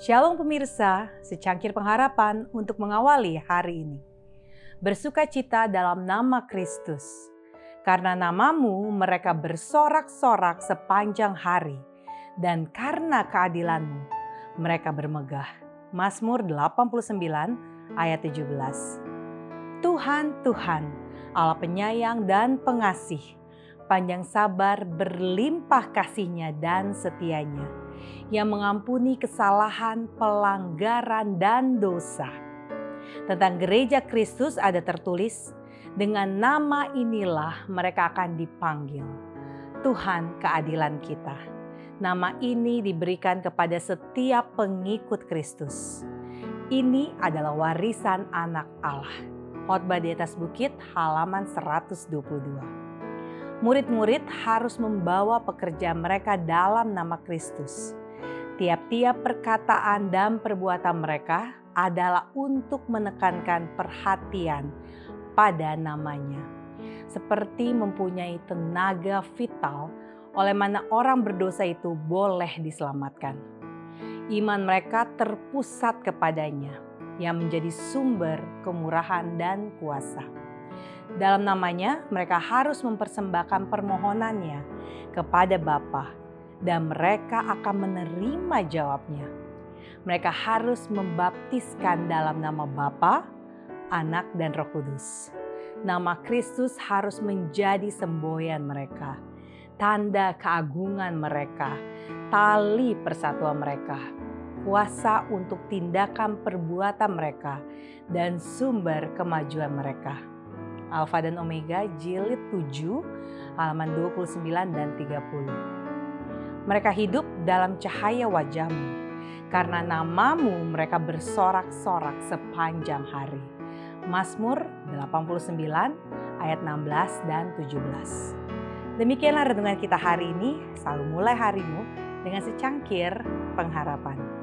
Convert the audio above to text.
Shalom pemirsa, secangkir pengharapan untuk mengawali hari ini. Bersuka cita dalam nama Kristus. Karena namamu mereka bersorak-sorak sepanjang hari. Dan karena keadilanmu mereka bermegah. Mazmur 89 ayat 17. Tuhan, Tuhan, Allah penyayang dan pengasih, panjang sabar berlimpah kasihnya dan setianya, yang mengampuni kesalahan, pelanggaran, dan dosa. Tentang gereja Kristus ada tertulis, dengan nama inilah mereka akan dipanggil. Tuhan keadilan kita. Nama ini diberikan kepada setiap pengikut Kristus. Ini adalah warisan anak Allah. Khotbah di atas bukit halaman 122 murid-murid harus membawa pekerja mereka dalam nama Kristus. Tiap-tiap perkataan dan perbuatan mereka adalah untuk menekankan perhatian pada namanya. Seperti mempunyai tenaga vital oleh mana orang berdosa itu boleh diselamatkan. Iman mereka terpusat kepadanya yang menjadi sumber kemurahan dan kuasa. Dalam namanya, mereka harus mempersembahkan permohonannya kepada Bapa dan mereka akan menerima jawabnya. Mereka harus membaptiskan dalam nama Bapa, Anak, dan Roh Kudus. Nama Kristus harus menjadi semboyan mereka, tanda keagungan mereka, tali persatuan mereka, kuasa untuk tindakan perbuatan mereka, dan sumber kemajuan mereka. Alfa dan Omega jilid 7 halaman 29 dan 30. Mereka hidup dalam cahaya wajahmu, karena namamu mereka bersorak-sorak sepanjang hari. Mazmur 89 ayat 16 dan 17. Demikianlah renungan kita hari ini, selalu mulai harimu dengan secangkir pengharapan.